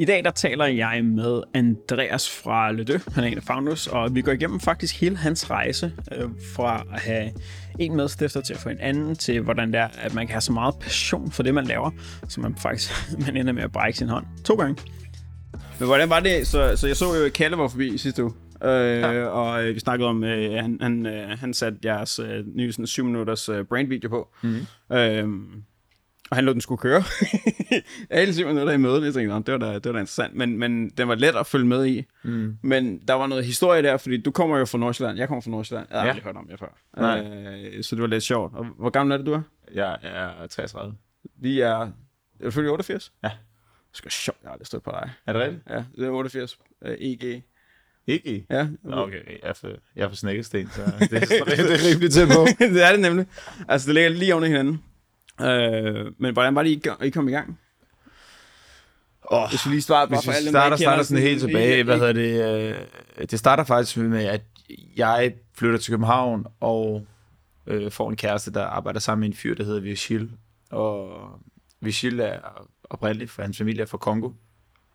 I dag der taler jeg med Andreas fra Ledø, han er en af founders, og vi går igennem faktisk hele hans rejse øh, fra at have en medstifter til at få en anden, til hvordan det er, at man kan have så meget passion for det, man laver, så man faktisk man ender med at brække sin hånd to gange. Men hvordan var det? Så, så jeg så jo, Kalle var forbi sidste uge. Øh, ja. Og øh, vi snakkede om, øh, han, han, øh, han satte jeres øh, nye sådan, 7 minutters øh, brandvideo på. Mm-hmm. Øh, og han lå den skulle køre. Alle syv minutter i mødet, jeg tænkte, det var, da, det var da interessant. Men, men den var let at følge med i. Mm. Men der var noget historie der, fordi du kommer jo fra Nordsjælland. Jeg kommer fra Nordsjælland. Jeg har ja. aldrig hørt om jer før. Nej. Øh, så det var lidt sjovt. Og hvor gammel er det, du er? Jeg er 33. Vi er... Er du født 88? Ja. Det skal sjovt, jeg har aldrig stået på dig. Er det rigtigt? Ja, det er 88. Uh, EG. Ikke? Ja. Okay, jeg er for, jeg er for snækkesten, så det er, det er rimelig tæt på. det er det nemlig. Altså, det ligger lige under hinanden. Øh, men hvordan var det, I, I kom i gang? Oh, Hvis vi lige starter, hvis vi alle dem, starter, starter sådan helt tilbage, hvad hedder det, øh, det starter faktisk med, at jeg flytter til København, og øh, får en kæreste, der arbejder sammen med en fyr, der hedder Virgil, og Virgil er oprindeligt fra hans familie er fra Kongo,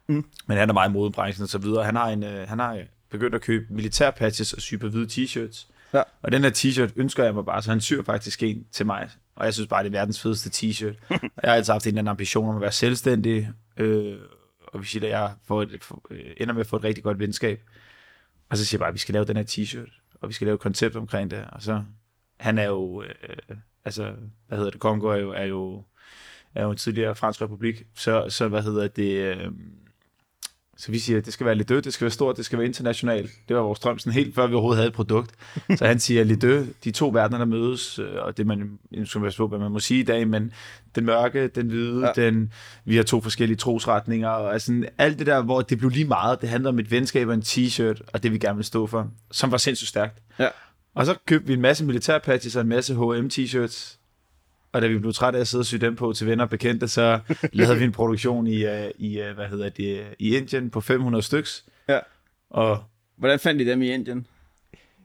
mm. men han er meget i modebranchen og så videre. Han har, en, øh, han har begyndt at købe militærpatches og sy på hvide t-shirts, ja. og den her t-shirt ønsker jeg mig bare, så han syr faktisk en til mig, og jeg synes bare, det er verdens fedeste t-shirt. jeg har altid haft en eller anden ambition om at være selvstændig, øh, og vi siger, at jeg får et, for, øh, ender med at få et rigtig godt venskab. Og så siger jeg bare, at vi skal lave den her t-shirt, og vi skal lave et koncept omkring det. Og så, han er jo, øh, altså, hvad hedder det, Kongo er jo, er jo, er jo en tidligere fransk republik, så, så hvad hedder det, øh, så vi siger, at det skal være lidt dødt, det skal være stort, det skal være internationalt. Det var vores drøm, sådan helt før vi overhovedet havde et produkt. Så han siger, lidt død, de to verdener, der mødes, øh, og det man, skal være på, hvad man må sige i dag, men den mørke, den hvide, ja. den, vi har to forskellige trosretninger, og altså, alt det der, hvor det blev lige meget, det handler om et venskab og en t-shirt, og det vi gerne vil stå for, som var sindssygt stærkt. Ja. Og så købte vi en masse militærpatches og en masse H&M t-shirts, og da vi blev trætte af at sidde og sy dem på til venner og bekendte, så lavede vi en produktion i, uh, i uh, hvad hedder det, i Indien på 500 styks. Ja. Og, hvordan fandt I dem i Indien?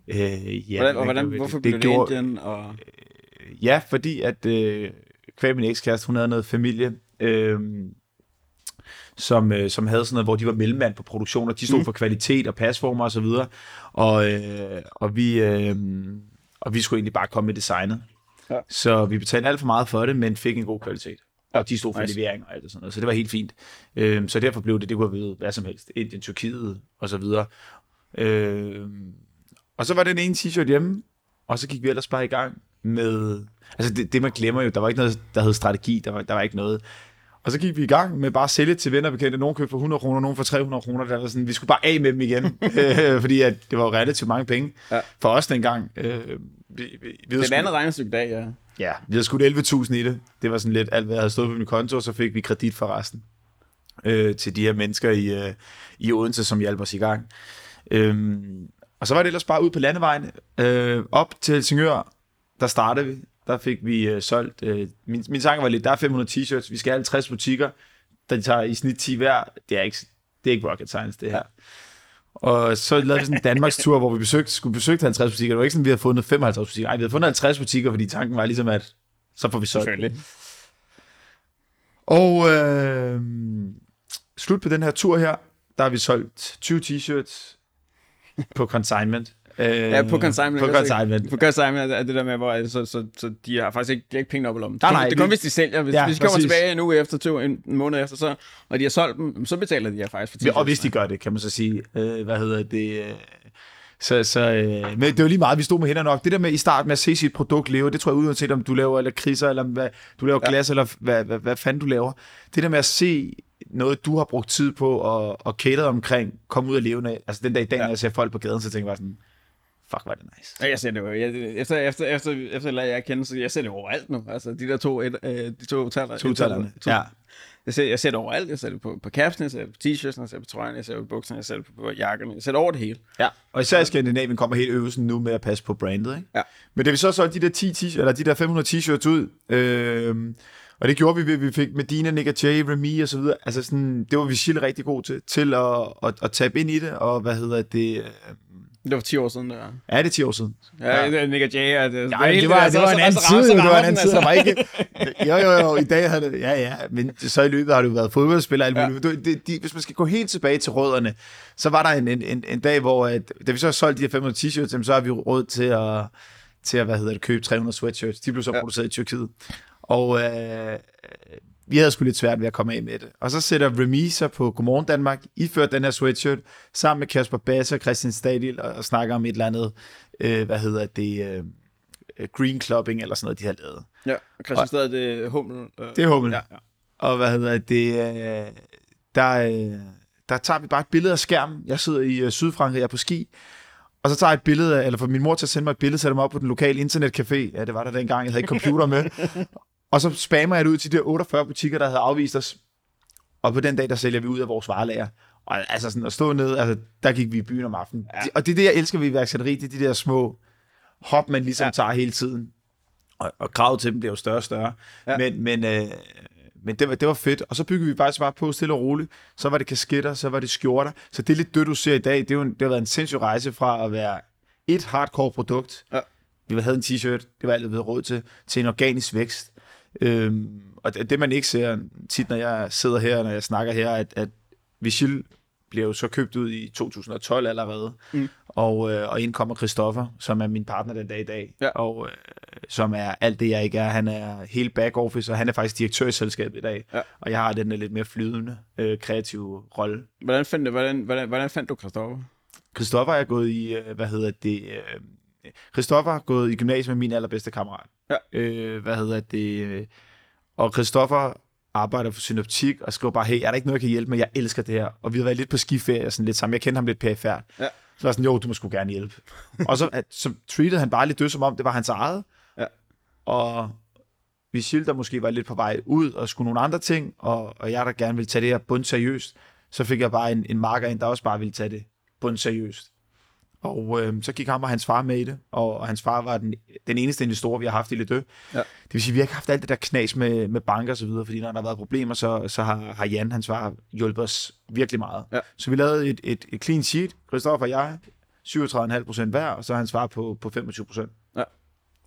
Øh, ja, hvordan, og hvordan, hvorfor blev det, det gjorde, Indien? Og... Øh, ja, fordi at øh, kvæg min ekskæreste, hun havde noget familie, øh, som, øh, som havde sådan noget, hvor de var mellemmand på produktion, og de stod mm. for kvalitet og pasformer og så videre. Og, øh, og, vi, øh, og vi skulle egentlig bare komme med designet. Ja. Så vi betalte alt for meget for det, men fik en god kvalitet. Og de stod for nice. levering og alt det sådan noget. Så det var helt fint. Øhm, så derfor blev det, det kunne have været hvad som helst. Indien, Tyrkiet og så videre. Øhm, og så var den ene t-shirt hjemme, og så gik vi ellers bare i gang med... Altså det, det man glemmer jo, der var ikke noget, der hed strategi, der var, der var ikke noget. Og så gik vi i gang med bare at sælge til venner bekendte. Nogen købte for 100 kroner, nogen for 300 kroner. Der var sådan, vi skulle bare af med dem igen, øh, fordi at det var relativt mange penge ja. for os dengang. Øh, vi, vi, vi det er et andet regnestykke dag, ja. Ja, vi havde skudt 11.000 i det. Det var sådan lidt alt, hvad jeg havde stået på min konto, og så fik vi kredit for resten øh, til de her mennesker i, øh, i Odense, som hjalp os i gang. Øh, og så var det ellers bare ud på landevejen, øh, op til Helsingør, der startede vi. Der fik vi øh, solgt, øh, min, min tanke var lidt, der er 500 t-shirts, vi skal have 50 butikker, der tager i snit 10 hver. Det er ikke, det er ikke rocket science, det her. Og så lavede vi sådan en Danmarks tur, hvor vi besøgte, skulle besøge 50 butikker. Det var ikke sådan, at vi havde fundet 55 butikker. Nej, vi havde fundet 50 butikker, fordi tanken var ligesom, at så får vi solgt Og øh, slut på den her tur her, der har vi solgt 20 t-shirts på consignment. Øh, ja, på consignment. På consignment. På consignment er det der med, hvor så, så, så de har faktisk ikke, de har ikke penge op i lommen. Nej, nej, det er kun, hvis de sælger. Hvis, ja, hvis de kommer præcis. tilbage en uge efter, to, en, en måned efter, så, og de har solgt dem, så betaler de jer faktisk for 10 Og hvis de gør det, kan man så sige, øh, hvad hedder det... Øh, så, så øh, men det var lige meget, vi stod med hænderne nok. Det der med i starten med at se sit produkt leve, det tror jeg uanset om du laver eller kriser, eller hvad, du laver ja. glas, eller hvad, hvad, hvad fanden du laver. Det der med at se noget, du har brugt tid på og, og kædet omkring, komme ud af levende. Altså den dag i dag, ja. når jeg ser folk på gaden, så tænker jeg bare sådan, fuck, var det nice. Ja, jeg ser det jo. Jeg, efter, efter, efter, efter at jeg kender, så jeg ser det overalt nu. Altså, de der to, et, øh, de to taler. To talerne, ja. Jeg ser, jeg ser det overalt. Jeg ser det på, på capsen, jeg ser det på t-shirts, jeg ser det på trøjen, jeg ser det på bukserne, jeg ser det på, på jakkerne. Jeg ser det over det hele. Ja, og især i Skandinavien kommer helt øvelsen nu med at passe på brandet, ikke? Ja. Men det vi så solgte de der, 10 t- eller de der 500 t-shirts ud, øh, og det gjorde vi, vi fik Medina, Nick Jay, Remy og så videre. Altså sådan, det var vi rigtig god til, til at, at, at tabe ind i det, og hvad hedder det... Det var 10 år siden, der. Ja, det er 10 år siden. Ja, ja. Nick og Jay. Er det, Ja, det, var, det var en anden tid, det var en anden tid, der var ikke... Jo, jo, jo, i dag havde det... Ja, ja, men så i løbet har du været fodboldspiller. Ja. Det, det, de, hvis man skal gå helt tilbage til rødderne, så var der en, en, en, en dag, hvor at, da vi så har solgt de her 500 t-shirts, så har vi råd til at, til at hvad hedder det, købe 300 sweatshirts. De blev så. Ja. produceret i Tyrkiet. Og øh, vi havde sgu lidt svært ved at komme af med det. Og så sætter Remy sig på Godmorgen Danmark, iført den her sweatshirt, sammen med Kasper Basse og Christian Stadil, og, og snakker om et eller andet, øh, hvad hedder det, øh, green clubbing, eller sådan noget, de har lavet. Ja, og Christian Stad, det er hummel. Øh, Det er hummel. Ja, ja. Og hvad hedder det, øh, der, øh, der tager vi bare et billede af skærmen. Jeg sidder i øh, Sydfrankrig, jeg er på ski, og så tager jeg et billede eller for min mor til at sende mig et billede, sætter mig op på den lokale internetcafé. Ja, det var der dengang, jeg havde ikke computer med. Og så spammer jeg det ud til de der 48 butikker, der havde afvist os. Og på den dag, der sælger vi ud af vores varelager. Og altså sådan at stå nede, altså der gik vi i byen om aftenen. Ja. Og det er det, jeg elsker ved iværksætteri, det er de der små hop, man ligesom ja. Tager hele tiden. Og, og kravet til dem bliver jo større og større. Ja. Men, men, øh, men det, var, det var fedt. Og så byggede vi faktisk bare på stille og roligt. Så var det kasketter, så var det skjorter. Så det er lidt det, du ser i dag. Det, er jo en, det har været en sindssyg rejse fra at være et hardcore produkt. Ja. Vi havde en t-shirt, det var altid ved råd til, til en organisk vækst. Øhm, og det, det, man ikke ser tit, når jeg sidder her, når jeg snakker her, at, at Vigil bliver jo så købt ud i 2012 allerede, Mm. og, øh, og ind kommer Christoffer, som er min partner den dag i dag, Ja. og øh, som er alt det, jeg ikke er. Han er hele back office, og han er faktisk direktør i selskabet i dag, Ja. og jeg har den der lidt mere flydende, øh, kreative rolle. Hvordan fandt, hvordan, hvordan, hvordan fandt du Christoffer? Christoffer er gået i, øh, hvad hedder det, øh, Christoffer har gået i gymnasiet med min allerbedste kammerat. Ja. Øh, hvad hedder det, øh, og Christoffer arbejder for synoptik og skriver bare, hey, er der ikke noget, jeg kan hjælpe med? Jeg elsker det her. Og vi har været lidt på skiferie, sådan lidt sammen. Jeg kendte ham lidt perifært. Ja. Så var jeg sådan, jo, du må sgu gerne hjælpe. og så, at, så treatede han bare lidt død, som om det var hans eget. Ja. Og Vigil, der måske var lidt på vej ud og skulle nogle andre ting, og, og jeg, der gerne ville tage det her bund seriøst, så fik jeg bare en, en marker ind, der også bare ville tage det bund seriøst. Og øh, så gik ham og hans far med i det, og, og hans far var den, den eneste investor, vi har haft i Lidø. Ja. Det vil sige, vi har ikke haft alt det der knas med, med banker og så videre, fordi når der har været problemer, så, så har, har Jan, hans far, hjulpet os virkelig meget. Ja. Så vi lavede et, et, et clean sheet, Christoffer og jeg, 37,5 procent hver, og så hans far på, på 25 procent. Ja.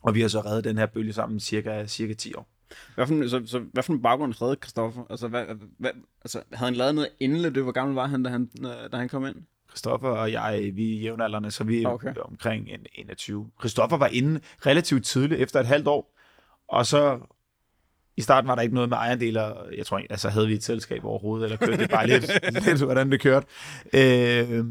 Og vi har så reddet den her bølge sammen cirka, cirka 10 år. Hvad for, en- så, så, hvad for en baggrund redde Christoffer? Altså, hvad, hvad, altså, havde han lavet noget inden det? Hvor gammel var han, da han, øh, da han kom ind? Christoffer og jeg, vi er jævnaldrende, så vi er Okay. omkring en 21. Christoffer var inde relativt tidligt, efter et halvt år, og så i starten var der ikke noget med ejerdele, jeg tror ikke, altså havde vi et selskab overhovedet, eller kørte det bare lidt, lidt hvordan det kørte. Øh,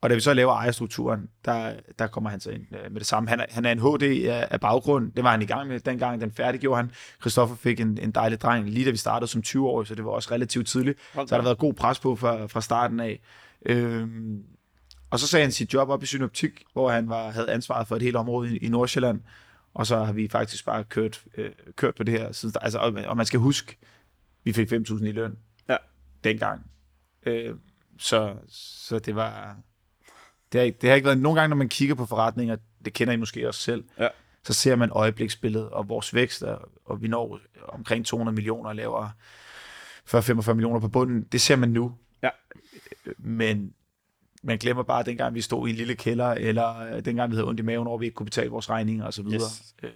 og da vi så laver ejerstrukturen, der, der kommer han så ind øh, med det samme. Han er, han er en HD af, af baggrund, det var han i gang med dengang, den færdiggjorde han. Christoffer fik en, en dejlig dreng, lige da vi startede som 20-årig, så det var også relativt tidligt. Så har der været god pres på fra, fra starten af. Øhm, og så sagde han sit job op i Synoptik, hvor han var, havde ansvaret for et helt område i, i Nordsjælland. Og så har vi faktisk bare kørt, øh, kørt på det her. siden- Altså, og, og man skal huske, vi fik 5.000 i løn Ja. dengang. Øh, så, så det var... Det har, ikke, det har ikke været... Nogle gange, når man kigger på forretninger, det kender I måske også selv, Ja. så ser man øjebliksbilledet og vores vækst, og, og vi når omkring 200 millioner og laver 40-45 millioner på bunden. Det ser man nu. Ja. Men man glemmer bare, at dengang vi stod i en lille kælder, eller øh, dengang vi havde ondt i maven over, at vi ikke kunne betale vores regninger osv. Yes. Øh,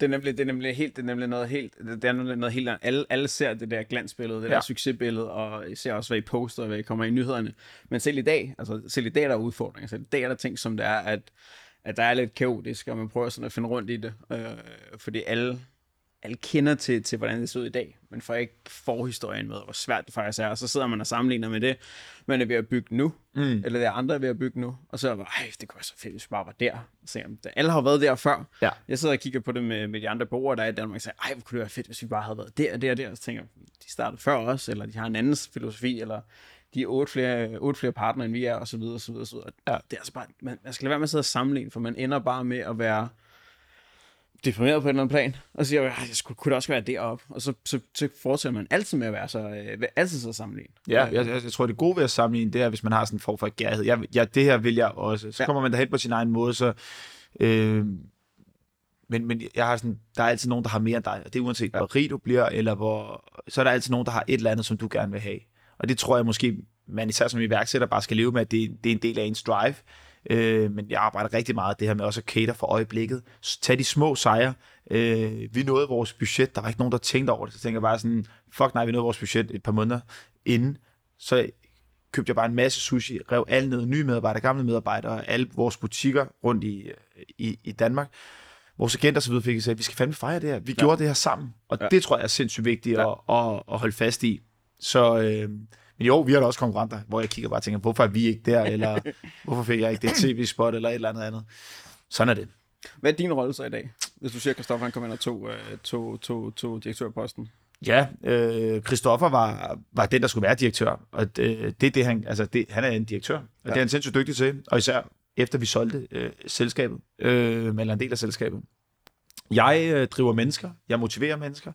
Det er nemlig, det er nemlig helt, det er nemlig noget helt, det er nemlig noget helt andet. Alle, alle ser det der glansbillede, det ja. Der succesbillede, og I ser også, hvad I poster, og hvad I kommer i nyhederne. Men selv i dag, altså selv i dag er der udfordringer. Selv i dag er der ting, som det er, at, at der er lidt kaotisk, og man prøver sådan at finde rundt i det. Øh, fordi alle, alle kender til, til, hvordan det ser ud i dag, men får ikke forhistorien med, hvor svært det faktisk er. Og så sidder man og sammenligner med det, man er ved at bygge nu, Mm. eller det er andre er ved at bygge nu. Og så er jeg bare, ej, det kunne være så fedt, hvis vi bare var der. Så jeg, alle har været der før. Ja. Jeg sidder og kigger på det med, med de andre borgere, der er i Danmark, og siger, ej, hvor kunne det være fedt, hvis vi bare havde været der, der, der. Og så tænker de startede før os, eller de har en anden filosofi, eller de er otte flere, otte flere partnere, end vi er, og så videre, og så videre, og så videre. Ja. Det er altså bare, man, man skal lade være med at sidde og sammenligne, for man ender bare med at være deprimeret på en eller anden plan, og siger, "Ej, jeg skulle, kunne det også være deroppe, og så, så, så fortsætter man altid med at være så, øh, altid så sammenligne. Ja, jeg, jeg, jeg tror, det gode ved at sammenligne, det er, hvis man har sådan en form for gærhed. Jeg, jeg, det her vil jeg også. Så ja. kommer man derhen på sin egen måde, så... Øh, men, men jeg har sådan, der er altid nogen, der har mere end dig, og det er uanset, ja. hvor rig du bliver, eller hvor... Så er der altid nogen, der har et eller andet, som du gerne vil have. Og det tror jeg måske, man især som iværksætter bare skal leve med, at det, det er en del af ens drive. Øh, men jeg arbejder rigtig meget det her med også at cater for øjeblikket. Tag de små sejre. Øh, vi nåede vores budget. Der var ikke nogen, der tænkte over det. Så tænker jeg bare sådan, fuck nej, vi nåede vores budget et par måneder inden. Så købte jeg bare en masse sushi, rev alle ned, nye medarbejdere, gamle medarbejdere, alle vores butikker rundt i, i, i Danmark. Vores agenter så videre fik sagt, at vi skal fandme fejre det her. Vi ja. gjorde det her sammen. Og ja. det tror jeg er sindssygt vigtigt ja. at, at, at holde fast i. Så, øh, men jo, vi har da også konkurrenter, hvor jeg kigger bare og tænker, hvorfor er vi ikke der, eller hvorfor fik jeg ikke det tv-spot, eller et eller andet andet. Sådan er det. Hvad er din rolle så i dag, hvis du siger, at Christoffer han kom ind og tog, øh, tog, tog, tog direktørposten? Ja, øh, Christoffer var, var den, der skulle være direktør, og det, det det, han, altså det, han er en direktør, og ja. det er han sindssygt dygtig til, og især efter vi solgte øh, selskabet, øh, eller en del af selskabet. Jeg øh, driver mennesker, jeg motiverer mennesker,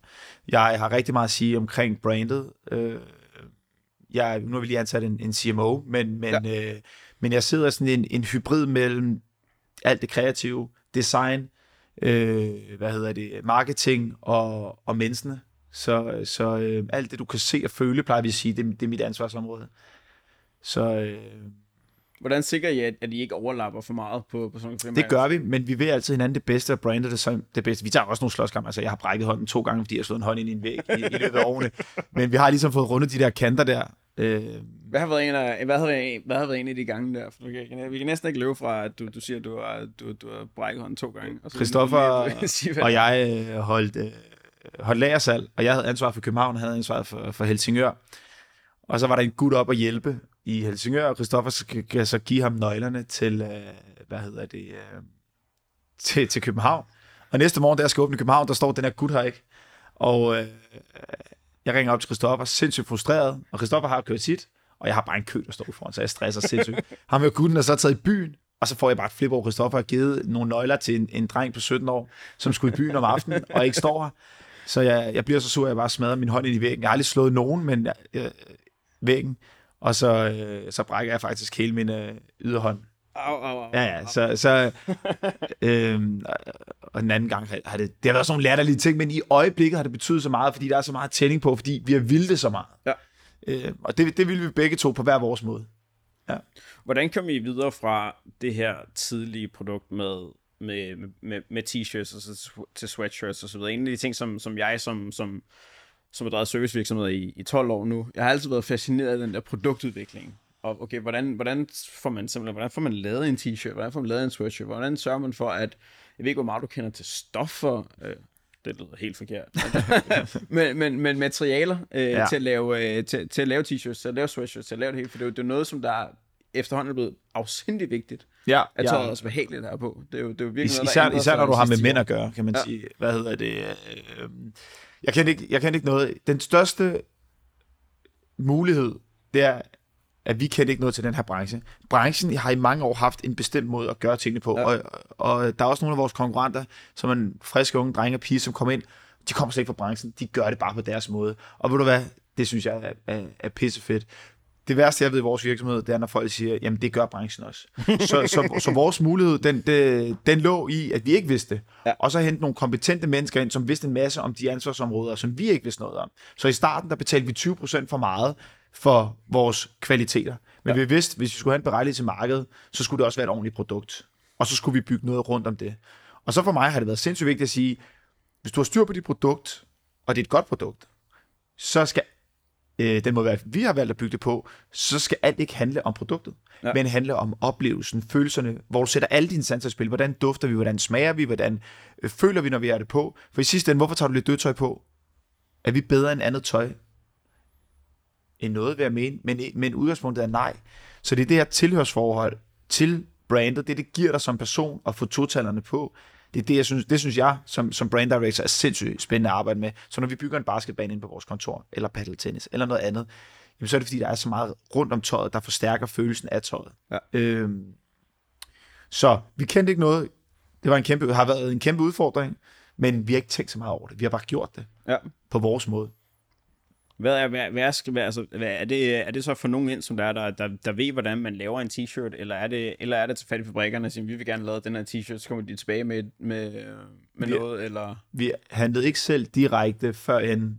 jeg har rigtig meget at sige omkring brandet, øh, jeg, nu har vi lige ansat en, en CMO, men, men, ja. øh, men jeg sidder sådan en, en hybrid mellem alt det kreative, design, øh, hvad hedder det, marketing og, og menneskene. Så, så øh, alt det, du kan se og føle, plejer vi at sige, det, det er mit ansvarsområde. Så... Øh, Hvordan sikrer I, at, at I ikke overlapper for meget på, på sådan nogle Det gør vi, men vi vil altid hinanden det bedste, og brander det som det bedste. Vi tager også nogle slåskampe. Altså, jeg har brækket hånden to gange, fordi jeg har slået en hånd ind i en væg i, i løbet af årene. Men vi har ligesom fået rundet de der kanter der. Øh, hvad har været en af, hvad har været en, hvad har været en af de gange der? For du kan, vi kan næsten ikke løbe fra, at du, du siger, at du har, du, du har brækket hånden to gange. Og Christoffer og jeg øh, holdt, øh, holdt lagersalg, og jeg havde ansvar for København, og havde ansvar for, for Helsingør. Og så var der en gut op at hjælpe i Helsingør, og Christoffer kan så give ham nøglerne til, øh, hvad hedder det, øh, til, til København. Og næste morgen, da jeg skal åbne København, der står den her gut her ikke. Og øh, jeg ringer op til Christoffer, sindssygt frustreret, og Christoffer har kørt sit, og jeg har bare en kø, der står foran, så jeg stresser sindssygt. Ham med gutten er så taget i byen, og så får jeg bare et flip over, Christoffer har givet nogle nøgler til en, en dreng på 17 år, som skulle i byen om aftenen, og ikke står her. Så jeg, jeg bliver så sur, at jeg bare smadrer min hånd ind i væggen. Jeg har aldrig slået nogen, men jeg, væggen. Og så, øh, så brækker jeg faktisk hele min øh, yderhånd. Au, au, au, ja, ja, så, så øh, og den anden gang har det, det har været sådan nogle latterlige ting, men i øjeblikket har det betydet så meget, fordi der er så meget tænding på, fordi vi har vildt det så meget. Ja. Øh, og det, det vil vi begge to på hver vores måde. Ja. Hvordan kom I videre fra det her tidlige produkt med, med, med, med t-shirts og så til sweatshirts og så videre? En af de ting, som, som jeg som, som som har drevet servicevirksomhed i, i 12 år nu. Jeg har altid været fascineret af den der produktudvikling. Og okay, hvordan, hvordan får man simpelthen, hvordan får man lavet en t-shirt, hvordan får man lavet en sweatshirt, hvordan sørger man for, at, jeg ved ikke, hvor meget du kender til stoffer, øh, det lyder helt forkert, men, men, men materialer øh, ja. til, at lave, øh, til, til at lave t-shirts, til at lave sweatshirts, til at lave det hele, for det er jo, det er noget, som der efterhånden er blevet afsindig vigtigt. Ja, at ja. tøjet også behageligt her på. Det er jo, det er jo virkelig Is, noget, især, især når du har med mænd at gøre, kan man ja. sige. Hvad hedder det? Øh, jeg kan ikke, jeg kan ikke noget. Den største mulighed, det er, at vi kender ikke noget til den her branche. Branchen har i mange år haft en bestemt måde at gøre tingene på, ja. og, og der er også nogle af vores konkurrenter, som er en friske unge drenge og pige, som kommer ind, de kommer slet ikke fra branchen, de gør det bare på deres måde. Og ved du hvad, det synes jeg er, er, er pissefedt det værste, jeg ved i vores virksomhed, det er, når folk siger, jamen det gør branchen også. så, så, så vores mulighed, den, den, den lå i, at vi ikke vidste det. Ja. Og så hente nogle kompetente mennesker ind, som vidste en masse om de ansvarsområder, som vi ikke vidste noget om. Så i starten, der betalte vi 20% for meget for vores kvaliteter. Men ja. vi vidste, hvis vi skulle have en berettigelse til markedet, så skulle det også være et ordentligt produkt. Og så skulle vi bygge noget rundt om det. Og så for mig har det været sindssygt vigtigt at sige, hvis du har styr på dit produkt, og det er et godt produkt, så skal øh, den måde, vi har valgt at bygge det på, så skal alt ikke handle om produktet, ja. men handle om oplevelsen, følelserne, hvor du sætter alle dine sanser i spil. Hvordan dufter vi, hvordan smager vi, hvordan øh, føler vi, når vi er det på. For i sidste ende, hvorfor tager du lidt dødtøj på? Er vi bedre end andet tøj? End noget, vil jeg mene, men, men udgangspunktet er nej. Så det er det her tilhørsforhold til brandet, det det giver dig som person at få totallerne på, det er det, jeg synes, det synes jeg, som, som brand director, er sindssygt spændende at arbejde med. Så når vi bygger en basketbane ind på vores kontor, eller paddeltennis, eller noget andet, jamen, så er det fordi, der er så meget rundt om tøjet, der forstærker følelsen af tøjet. Ja. Øhm, så vi kendte ikke noget. Det var en kæmpe, har været en kæmpe udfordring, men vi har ikke tænkt så meget over det. Vi har bare gjort det ja. på vores måde. Hvad er, hvad, hvad er, hvad, altså, hvad, er, det, er det så for nogen ind, som der, er, der, der, der ved, hvordan man laver en t-shirt, eller er det, eller er det til fabrikkerne, som vi vil gerne lave den her t-shirt, så kommer de tilbage med, med, med vi, noget, eller? Vi handlede ikke selv direkte før end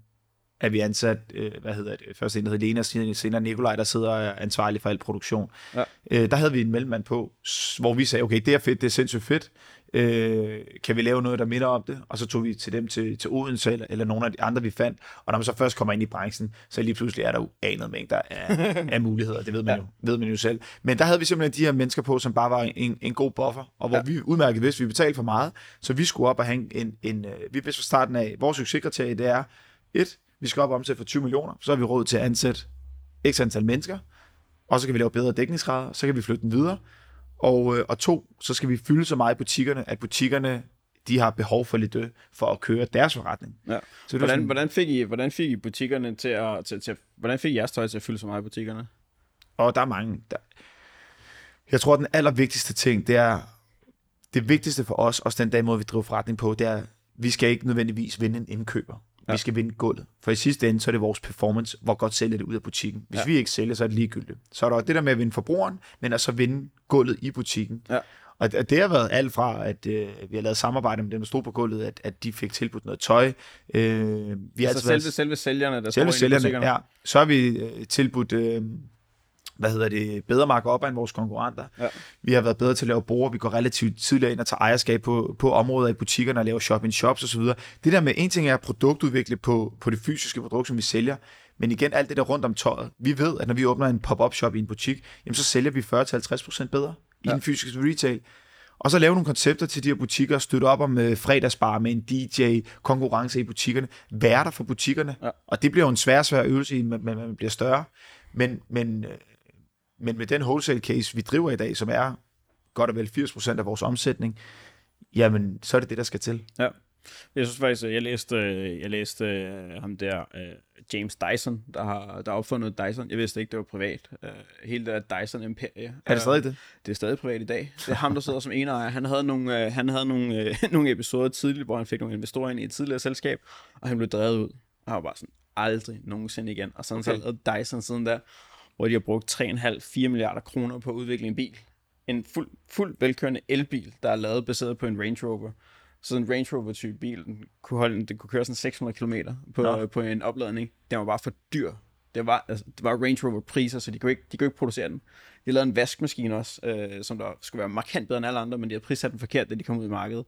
at vi ansat, øh, hvad hedder det, først en, der hedder Lena, senere Nikolaj, der sidder og er ansvarlig for al produktion. Ja. Øh, der havde vi en mellemmand på, hvor vi sagde, okay, det er fedt, det er sindssygt fedt, øh, kan vi lave noget, der minder om det? Og så tog vi til dem til, til Odense, eller, eller nogle af de andre, vi fandt. Og når man så først kommer ind i branchen, så lige pludselig er der uanet mængder af, af muligheder. Det ved man, Ja. jo, ved man jo selv. Men der havde vi simpelthen de her mennesker på, som bare var en, en god buffer, og hvor Ja. ja. vi udmærket vidste, at vi betalte for meget, så vi skulle op og have en, en øh, vi vidste fra starten af, vores succeskriterie, det er, et, vi skal op og omsætte for 20 millioner, så har vi råd til at ansætte x antal mennesker, og så kan vi lave bedre dækningsgrader, så kan vi flytte den videre, og, øh, og to, så skal vi fylde så meget i butikkerne, at butikkerne de har behov for lidt øh, for at køre deres forretning. Ja. Så Hvordan, sådan, hvordan, fik I, hvordan fik I butikkerne til at, til, til, hvordan fik I jeres tøj til at fylde så meget i butikkerne? Og der er mange. Der... Jeg tror, at den allervigtigste ting, det er, det vigtigste for os, også den dag måde, vi driver forretning på, det er, vi skal ikke nødvendigvis vinde en indkøber. Ja. Vi skal vinde gulvet. For i sidste ende, så er det vores performance, hvor godt sælger det ud af butikken. Hvis Ja. vi ikke sælger, så er det ligegyldigt. Så er der det der med at vinde forbrugeren, men også at vinde gulvet i butikken. Ja. Og det har været alt fra, at øh, vi har lavet samarbejde med dem, der stod på gulvet, at, at de fik tilbudt noget tøj. Øh, vi har Altså altid selve, været- selve sælgerne, der Selve står sælgerne, ja. Så har vi øh, tilbudt, øh, hvad hedder det, bedre marker op end vores konkurrenter. Ja. Vi har været bedre til at lave bruger. Vi går relativt tidligere ind og tager ejerskab på, på områder i butikkerne og laver shop-in-shops osv. Det der med, en ting er at produktudvikle på, på det fysiske produkt, som vi sælger, men igen, alt det der rundt om tøjet. Vi ved, at når vi åbner en pop-up shop i en butik, jamen så sælger vi 40-50% bedre i Ja. den fysiske retail. Og så lave nogle koncepter til de her butikker, støtte op om øh, fredagsbar med en DJ, konkurrence i butikkerne, værter for butikkerne. Ja. Og det bliver jo en svær, svær øvelse, i, men men man bliver større. Men, men, øh, men med den wholesale case, vi driver i dag, som er godt og vel 80% af vores omsætning, jamen, så er det det, der skal til. Ja. Jeg synes faktisk, jeg læste, øh, jeg læste øh, ham der, øh, James Dyson, der har der har opfundet Dyson. Jeg vidste ikke, det var privat. Hele det der Dyson-imperie. Er det stadig det? Det er stadig privat i dag. Det er ham, der sidder som enejer. Han havde nogle, han havde nogle, nogle episoder tidligt, hvor han fik nogle investorer ind i et tidligere selskab, og han blev drevet ud. Og han var bare sådan, aldrig nogensinde igen. Og sådan okay. så lavede Dyson siden der, hvor de har brugt 3,5-4 milliarder kroner på at udvikle en bil. En fuld, fuld velkørende elbil, der er lavet baseret på en Range Rover. Så en Range Rover type bil, den kunne, holde, den kunne køre sådan 600 km på, Nå. på en opladning. Den var bare for dyr. Det var, altså, det var Range Rover priser, så de kunne, ikke, de kunne ikke producere den. De lavede en vaskemaskine også, øh, som der skulle være markant bedre end alle andre, men de havde prissat den forkert, da de kom ud i markedet.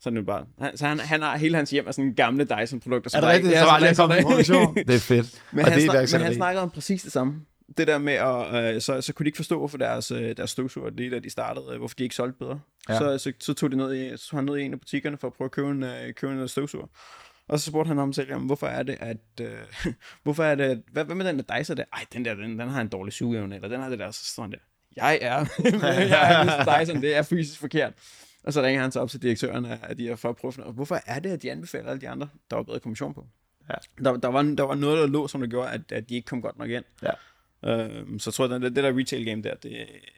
Så, det bare, han, så han, han har hele hans hjem af sådan gamle Dyson-produkter. Er det rigtigt? det som der kommet i produktion. Det er fedt. men, og han det er snak, men han snakkede om præcis det samme. Det der med, at øh, så, så kunne de ikke forstå, hvorfor deres, øh, deres støvsuger, lige da de startede, øh, hvorfor de ikke solgte bedre. Ja. Så, så, så, tog de ned i, så han ned i en af butikkerne for at prøve at købe en, øh, købe en støvsuger. Og så spurgte han ham selv, jamen, hvorfor er det, at... Øh, hvorfor er det, hvad, hvad med den der Dyson der? Ej, den der, den, den har en dårlig sugeevne, eller den har det der, så står han der. Jeg er, jeg er. Dyson, det er fysisk forkert. Og så ringer han så op til direktøren af de her for at prøve at finde ud af, hvorfor er det, at de anbefaler alle de andre, der var bedre kommission på? Ja. Der, der, var, der var noget, der lå, som der gjorde, at, at de ikke kom godt nok ind. Ja. Øhm, så tror jeg, det, det der retail game der, det,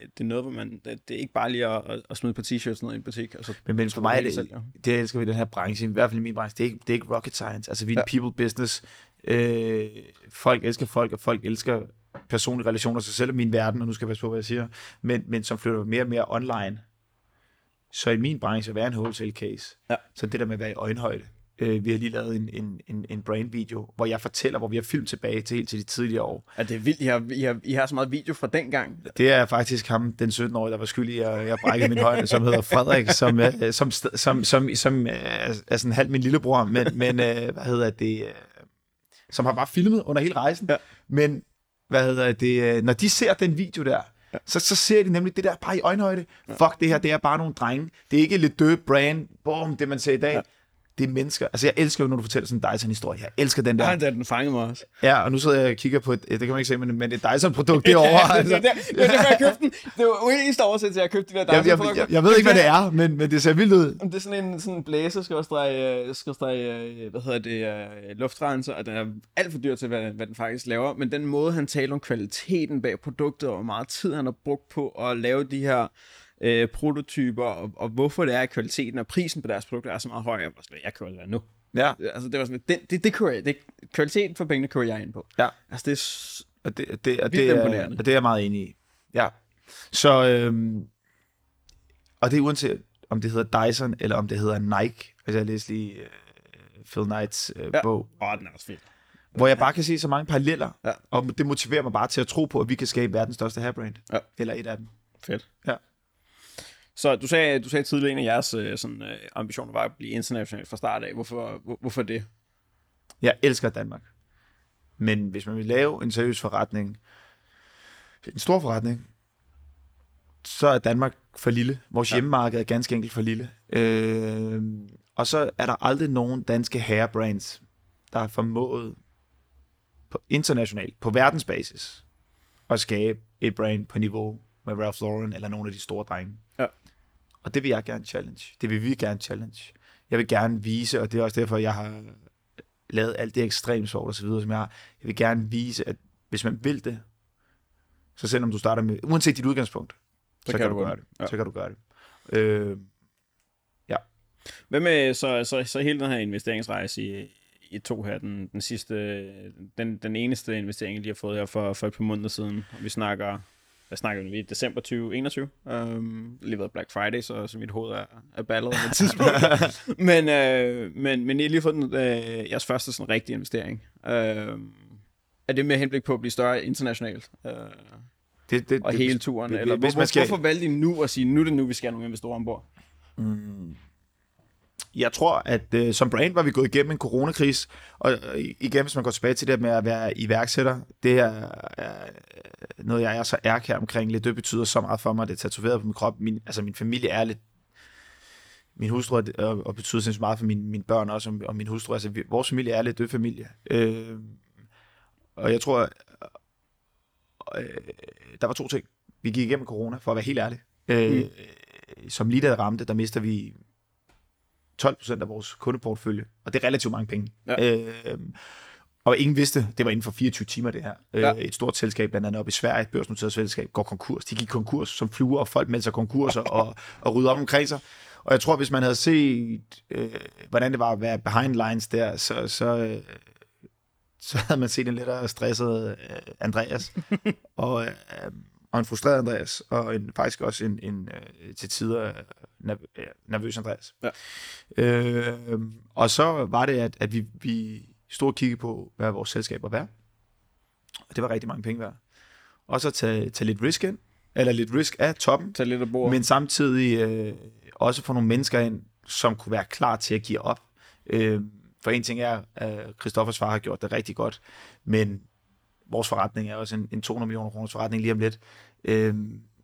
det er noget, hvor man, det, det er ikke bare lige at, at, at smide på t-shirts ned i en butik. Og så Men, men for mig er det, sælger. det jeg elsker ved den her branche, i hvert fald i min branche, det er ikke, det er ikke rocket science. Altså vi er Ja. people business. Øh, folk elsker folk, og folk elsker personlige relationer, så selv min verden, og nu skal jeg passe på, hvad jeg siger, men, men som flytter mere og mere online. Så i min branche at være en wholesale case. Ja. Så det der med at være i øjenhøjde. Øh, vi har lige lavet en, en, en, en brandvideo, hvor jeg fortæller, hvor vi har filmet tilbage til helt til de tidligere år. Ja, det er vildt. I har, I, har, I har så meget video fra dengang. Det er faktisk ham, den 17-årige, der var skyldig at jeg brækkede min højde, som hedder Frederik, som, øh, som, som, som, som øh, er sådan halv min lillebror, men, men øh, hvad hedder det, øh, som har bare filmet under hele rejsen. Ja. Men hvad hedder det, øh, når de ser den video der, Ja. så, så ser de nemlig det der bare i øjenhøjde. Fuck det her, det er bare nogle drenge. Det er ikke lidt død brand, boom, det man ser i dag. Ja. Det er mennesker. Altså, jeg elsker jo, når du fortæller sådan en Dyson-historie. Jeg elsker den der. Ja, den fangede mig også. Ja, og nu sidder jeg og kigger på et, det kan man ikke se, men, men et Dyson-produkt derovre. det, altså. det var derfor, jeg købte den. Det var jo eneste at jeg købte de der jeg, jeg, Dyson-produkter. jeg, jeg ved ikke, hvad det er, men, men det ser vildt ud. Det er sådan en sådan blæser, skal også skal øh, hvad hedder det, øh, luftrenser, og den er alt for dyr til, hvad, hvad den faktisk laver. Men den måde, han taler om kvaliteten bag produktet, og hvor meget tid han har brugt på at lave de her øh, prototyper, og, og hvorfor det er, at kvaliteten og prisen på deres produkter er så meget høj. Jeg, var sådan, jeg kører det nu. Ja, Altså, det var sådan, det, det, det kører jeg, det, kvaliteten for pengene kører jeg ind på. ja. Altså, det er, Og det, det, og det, er, og det er jeg meget enig i. Ja. Så, øhm, og det er uanset, om det hedder Dyson, eller om det hedder Nike. Altså, jeg læste lige øh, Phil Knights øh, Ja. bog. åh, den er også fed. hvor jeg bare kan se så mange paralleller, Ja. og det motiverer mig bare til at tro på, at vi kan skabe verdens største hairbrand. Ja. Eller et af dem. Fedt. Ja. Så du sagde, du sagde tidligere, en af jeres øh, sådan, øh, ambitioner var at blive international fra start af. Hvorfor, hvor, hvorfor det? Jeg elsker Danmark. Men hvis man vil lave en seriøs forretning, en stor forretning, så er Danmark for lille. Vores Ja. hjemmemarked er ganske enkelt for lille. Øh, og så er der aldrig nogen danske hairbrands, der har formået på internationalt, på verdensbasis, at skabe et brand på niveau med Ralph Lauren eller nogle af de store drenge. Ja. Og det vil jeg gerne challenge. Det vil vi gerne challenge. Jeg vil gerne vise, og det er også derfor, jeg har lavet alt det ekstremsport og så videre, som jeg har. Jeg vil gerne vise, at hvis man vil det, så selvom du starter med, uanset dit udgangspunkt, så, så kan, du gøre det. Ja. Så kan du gøre det. Øh, Hvad med så, så, så hele den her investeringsrejse i, i to her, den, den sidste, den, den eneste investering, de har fået her for, for et par måneder siden. Og vi snakker, hvad snakker vi, december 2021. Um, lige været Black Friday, så, så mit hoved er, er ballet med tidspunkt. men, øh, men, men I har lige fået den, øh, jeres første sådan rigtige investering. Øh, er det med henblik på at blive større internationalt? Øh, det, det, og det, hele turen? hvis- eller hvis hvor, man skal- hvorfor valgte I nu at sige, nu er det nu, vi skal have nogle investorer ombord? Mm. Jeg tror, at øh, som brand var vi gået igennem en coronakris, og øh, igen, hvis man går tilbage til det med at være iværksætter, det er, øh, noget, jeg er så ærkær omkring. Lidt det betyder så meget for mig, det er tatoveret på min krop. Min, altså min familie er lidt min hustru er, og, og betyder sindssygt meget for mine, mine børn også, og, og min hustru. Altså, vi, vores familie er lidt død familie. Øh, og jeg tror, øh, der var to ting. Vi gik igennem corona, for at være helt ærlig. Øh, Mm. Som lige da ramte, der mister vi 12% af vores kundeportfølje, og det er relativt mange penge. Ja. Øh, og ingen vidste, det var inden for 24 timer det her. Ja. Ja. Et stort selskab, blandt andet op i Sverige, et børsnoteret selskab, går konkurs. De gik konkurs som fluer, og folk meldte sig konkurser og, og rydde op omkring sig. Og jeg tror, hvis man havde set, øh, hvordan det var at være behind lines der, så, så, øh, så havde man set en lettere stresset øh, Andreas, og, øh, og en frustreret Andreas, og en, faktisk også en, en øh, til tider øh, øh, nervøs Andreas. Ja. Øh, og så var det, at, at vi, vi stod og kiggede på, hvad vores selskab var værd. Og det var rigtig mange penge værd. Og så tage, tage lidt risk ind, eller lidt risk af toppen, Tag lidt af bordet. men samtidig øh, også få nogle mennesker ind, som kunne være klar til at give op. Øh, for en ting er, at Christoffers far har gjort det rigtig godt, men vores forretning er også en, en 200 millioner kroners forretning lige om lidt. Øh,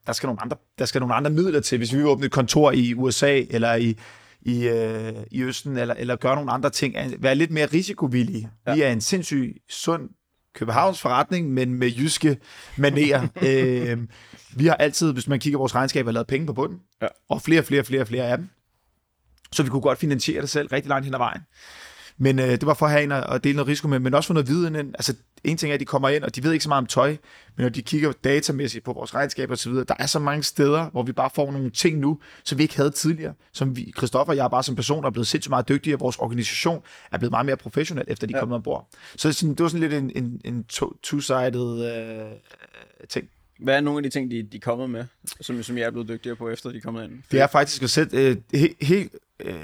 der, skal nogle andre, der skal nogle andre midler til. Hvis vi vil åbne et kontor i USA, eller i, i, øh, i Østen, eller, eller gøre nogle andre ting, være lidt mere risikovillige. Ja. Vi er en sindssygt sund Københavns forretning, men med jyske manerer. øh, vi har altid, hvis man kigger på vores regnskaber, lavet penge på bunden. Ja. Og flere, flere, flere, flere af dem. Så vi kunne godt finansiere det selv rigtig langt hen ad vejen. Men øh, det var for at have en at dele noget risiko med, men også for noget viden. Altså, en ting er, at de kommer ind, og de ved ikke så meget om tøj, men når de kigger datamæssigt på vores regnskaber osv., der er så mange steder, hvor vi bare får nogle ting nu, som vi ikke havde tidligere. Som vi, Christoffer og jeg bare som person er blevet sindssygt meget dygtige, og vores organisation er blevet meget mere professionel, efter de er Ja. kommet ombord. Så sådan, det var sådan lidt en, en, en two-sided øh, ting. Hvad er nogle af de ting, de, de er kommet med, som, som jeg er blevet dygtigere på, efter de er kommet ind? Det er faktisk at sætte øh, helt... He, øh,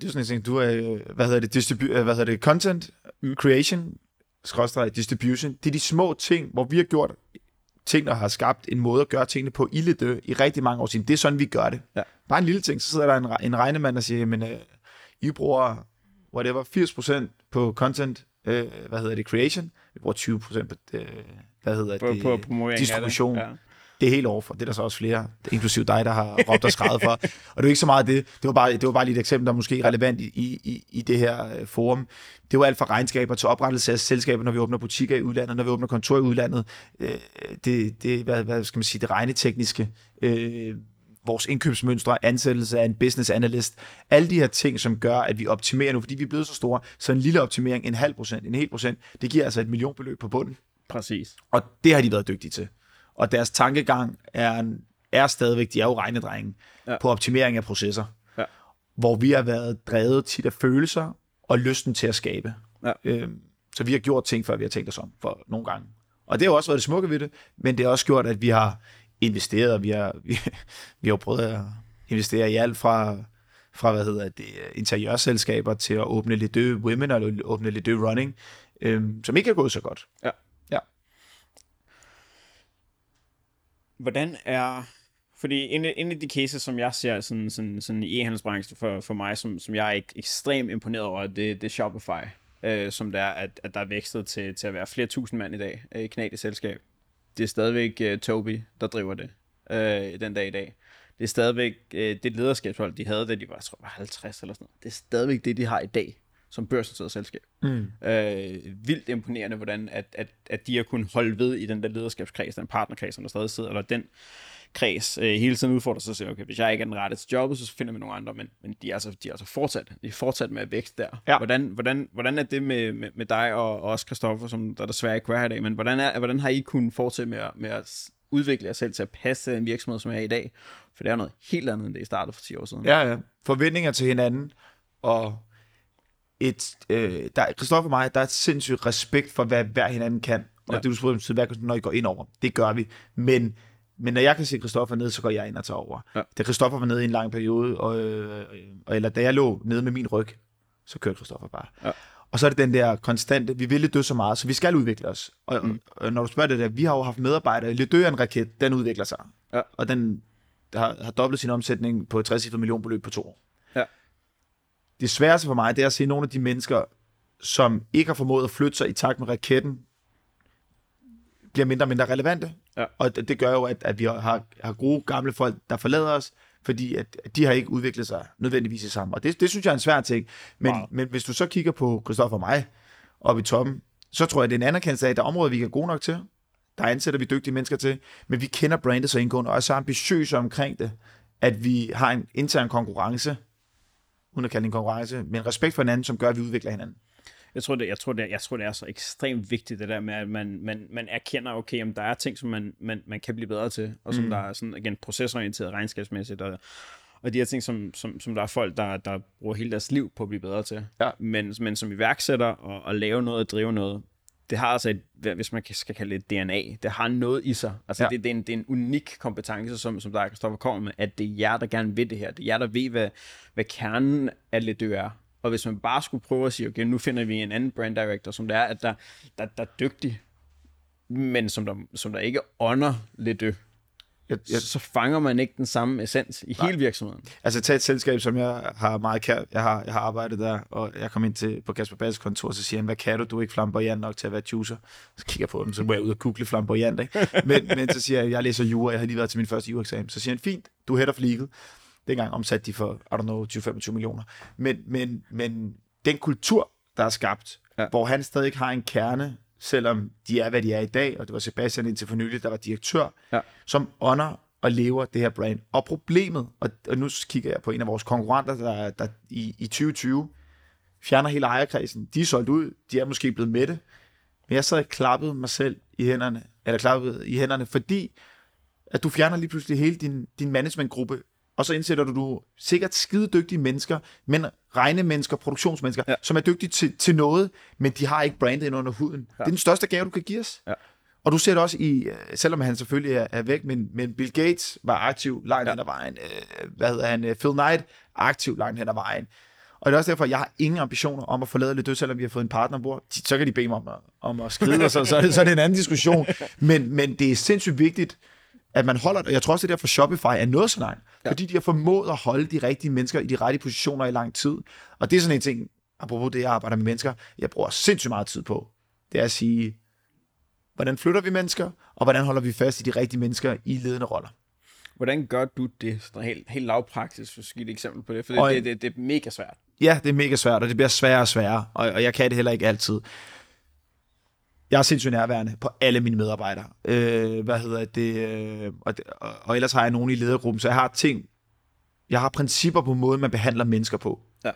det er sådan en ting, du er... Øh, hvad hedder det? Distribu- øh, hvad hedder det? Content creation, skrådstræk distribution. Det er de små ting, hvor vi har gjort ting, der har skabt en måde at gøre tingene på i Lidø i rigtig mange år siden. Det er sådan, vi gør det. Ja. Bare en lille ting, så sidder der en, en regnemand og siger, men øh, I bruger whatever, 80% på content, øh, hvad hedder det, creation. Vi bruger 20% på, øh, hvad hedder På, det, på distribution. det. Det er helt overfor. Det er der så også flere, inklusive dig, der har råbt og skrevet for. Og det er jo ikke så meget det. Det var bare, det var bare lige et eksempel, der er måske relevant i, i, i det her øh, forum. Det var alt fra regnskaber til oprettelse af selskaber, når vi åbner butikker i udlandet, når vi åbner kontor i udlandet. Øh, det, det hvad, hvad skal man sige, det regnetekniske. Øh, vores indkøbsmønstre, ansættelse af en business analyst, alle de her ting, som gør, at vi optimerer nu, fordi vi er blevet så store, så en lille optimering, en halv procent, en hel procent, det giver altså et millionbeløb på bunden. Præcis. Og det har de været dygtige til. Og deres tankegang er, er stadigvæk, de er jo regnedrenge, Ja. på optimering af processer. Ja. Hvor vi har været drevet tit af følelser og lysten til at skabe. Ja. Øhm, så vi har gjort ting, før vi har tænkt os om for nogle gange. Og det har også været det smukke ved det, men det har også gjort, at vi har investeret, og vi har, vi, vi har prøvet at investere i alt fra, fra hvad hedder det, interiørselskaber til at åbne Lidø Women og åbne Lidø Running. øh, som ikke er gået så godt. Ja. Ja. Hvordan er... Fordi en, en af de cases, som jeg ser sådan, sådan, sådan i e-handelsbranchen for, for mig, som, som jeg er ek- ekstremt imponeret over, det, det er Shopify. Øh, som det er, at, at der er vækstet til, til at være flere tusind mand i dag øh, i kanadisk selskab. Det er stadigvæk øh, Toby, der driver det øh, den dag i dag. Det er stadigvæk øh, det lederskabshold, de havde, da de var, jeg tror, 50 eller sådan noget. Det er stadigvæk det, de har i dag som børsnoteret selskab. Mm. Øh, vildt imponerende, hvordan at, at, at de har kunnet holde ved i den der lederskabskreds, den partnerkreds, som der stadig sidder, eller den kreds øh, hele tiden udfordrer sig og siger, okay, hvis jeg ikke er den rette til jobbet, så finder vi nogle andre, men, men de, er altså, de er altså fortsat, de er fortsat med at vækste der. Ja. Hvordan, hvordan, hvordan er det med, med, med dig og, og også Christoffer, som der desværre ikke være her i dag, men hvordan, er, hvordan har I kunnet fortsætte med, at- med at udvikle jer selv til at passe en virksomhed, som er i dag? For det er noget helt andet, end det I startede for 10 år siden. Ja, ja. Forventninger til hinanden, og et, øh, der, Christoffer og mig, der er et sindssygt respekt for, hvad hver hinanden kan. Og Ja. det du spurgte, hvad når I går ind over. Det gør vi. Men, men når jeg kan se Christoffer ned, så går jeg ind og tager over. Ja. Da Christoffer var nede i en lang periode, og, og, eller da jeg lå nede med min ryg, så kørte Christoffer bare. Ja. Og så er det den der konstante, vi vil dø så meget, så vi skal udvikle os. Og, mm. og når du spørger det der, vi har jo haft medarbejdere, Deux er en raket, den udvikler sig. Ja. Og den har, har dobblet sin omsætning på et 60 millionbeløb på to år. Det sværeste for mig, det er at se nogle af de mennesker, som ikke har formået at flytte sig i takt med raketten, bliver mindre og mindre relevante. Ja. Og det, det gør jo, at, at vi har, har gode gamle folk, der forlader os, fordi at, at de har ikke udviklet sig nødvendigvis i sammen. Og det, det synes jeg er en svær ting. Men, Wow. men hvis du så kigger på Christoffer og mig oppe i toppen, så tror jeg, det er en anerkendelse af, at der er områder, vi er gode nok til. Der ansætter vi dygtige mennesker til, men vi kender brandet så indgående, og er så ambitiøse omkring det, at vi har en intern konkurrence, uden at kalde det en konkurrence, men respekt for hinanden, som gør, at vi udvikler hinanden. Jeg tror, det, jeg, tror det, jeg tror, det er så ekstremt vigtigt, det der med, at man, man, man erkender, okay, om der er ting, som man, man, man kan blive bedre til, og som mm. der er sådan, igen, procesorienteret regnskabsmæssigt, og, og de her ting, som, som, som der er folk, der, der bruger hele deres liv på at blive bedre til. Ja. Men, men som iværksætter og, og lave noget og drive noget, det har altså et, hvis man skal kalde det et DNA, det har noget i sig. Altså Ja. det, det, er en, det er en unik kompetence, som, som der Kristoffer kommer med, at det er jer, der gerne vil det her. Det er jer, der ved, hvad, hvad kernen af lidt er. Og hvis man bare skulle prøve at sige, okay, nu finder vi en anden brand director, som det er, at der, der, der er dygtig, men som der, som der ikke ånder lidt Jeg, jeg... så fanger man ikke den samme essens i hele virksomheden. altså tag et selskab, som jeg har meget kært. Jeg har, jeg har arbejdet der, og jeg kom ind til, på Kasper Bass kontor, så siger han, hvad kan du? Du er ikke flamboyant nok til at være juicer. Så kigger jeg på dem, så må jeg ud og google flamboyant. Ikke? Men, men så siger jeg, jeg læser jura, jeg har lige været til min første jura-eksamen. Så siger han, fint, du er head of legal. Dengang omsatte de for, I don't know, 20-25 millioner. Men, men, men den kultur, der er skabt, ja. hvor han stadig har en kerne, selvom de er, hvad de er i dag, og det var Sebastian indtil for nylig, der var direktør, Ja. som ånder og lever det her brand. Og problemet, og, og nu kigger jeg på en af vores konkurrenter, der, der i, i 2020 fjerner hele ejerkredsen. De er solgt ud, de er måske blevet mætte, men jeg sad og klappede mig selv i hænderne, eller klappede i hænderne, fordi at du fjerner lige pludselig hele din, din managementgruppe, og så indsætter du, du sikkert skide dygtige mennesker, men regnemennesker, produktionsmennesker, Ja. som er dygtige til, til noget, men de har ikke brandet ind under huden. Ja. Det er den største gave, du kan give os. Ja. Og du ser det også i, øh, selvom han selvfølgelig er, er væk, men, men Bill Gates var aktiv langt Ja. hen ad vejen. Øh, hvad hedder han? øh, Phil Knight, aktiv langt hen ad vejen. Og det er også derfor, at jeg har ingen ambitioner om at forlade lidt død, selvom vi har fået en partner ombord. Så kan de bede mig om at, om at skride, og så, så, det, så er det en anden diskussion. Men, men det er sindssygt vigtigt, at man holder det. Og jeg tror også, det der for Shopify er noget så langt. Ja. Fordi de har formået at holde de rigtige mennesker i de rette positioner i lang tid. Og det er sådan en ting, apropos det, jeg arbejder med mennesker, jeg bruger sindssygt meget tid på. Det er at sige, hvordan flytter vi mennesker, og hvordan holder vi fast i de rigtige mennesker i ledende roller. Hvordan gør du det? Sådan helt, helt lavpraktisk, for et eksempel på det, for Og- det, det, det, det er mega svært. Ja, det er mega svært, og det bliver sværere og sværere, og, og jeg kan det heller ikke altid. Jeg er sindssygt nærværende på alle mine medarbejdere. Øh, hvad hedder det? Øh, og, og ellers har jeg nogen i ledergruppen, så jeg har ting, jeg har principper på måden, man behandler mennesker på. Ja.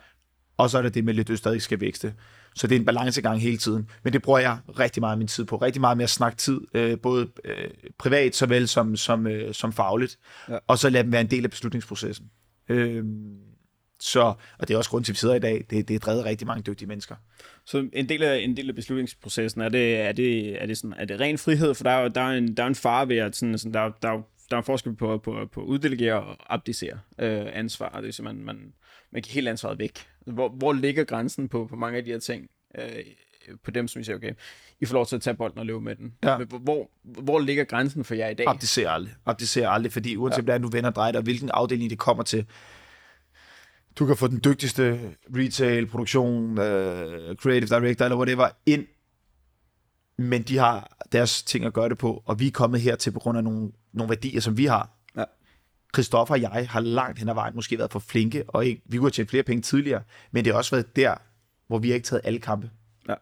Og så er det det med, at lidt stadig skal vækste. Så det er en balancegang hele tiden. Men det bruger jeg rigtig meget af min tid på. Rigtig meget med at snakke tid, øh, både øh, privat såvel som, som, øh, som fagligt. Ja. Og så lade dem være en del af beslutningsprocessen. Øh, så, og det er også grund til, at vi sidder i dag. Det, det er drevet rigtig mange dygtige mennesker. Så en del af, en del af beslutningsprocessen, er det, er det, er det, sådan, er det ren frihed? For der er der er en, der er en fare ved, at sådan, sådan, der, er- der, er- der er en forskel på, på, på at uddelegere og abdicere øh, ansvar. Det sige, man, man, man kan helt ansvaret væk. Hvor, hvor ligger grænsen på, på mange af de her ting? Øh, på dem, som I siger, okay, I får lov til at tage bolden og løbe med den. Ja. Men Hvor, hvor ligger grænsen for jer i dag? Abdicer aldrig. Abdicer aldrig, fordi uanset ja. hvordan du vender og drejer dig, og hvilken afdeling det kommer til, du kan få den dygtigste retail, produktion, uh, creative director, eller whatever, ind, men de har deres ting at gøre det på, og vi er kommet hertil på grund af nogle, nogle værdier, som vi har. Ja. Christoffer og jeg har langt hen ad vejen måske været for flinke, og ikke, vi kunne have tjent flere penge tidligere, men det har også været der, hvor vi har ikke taget alle kampe. Ja.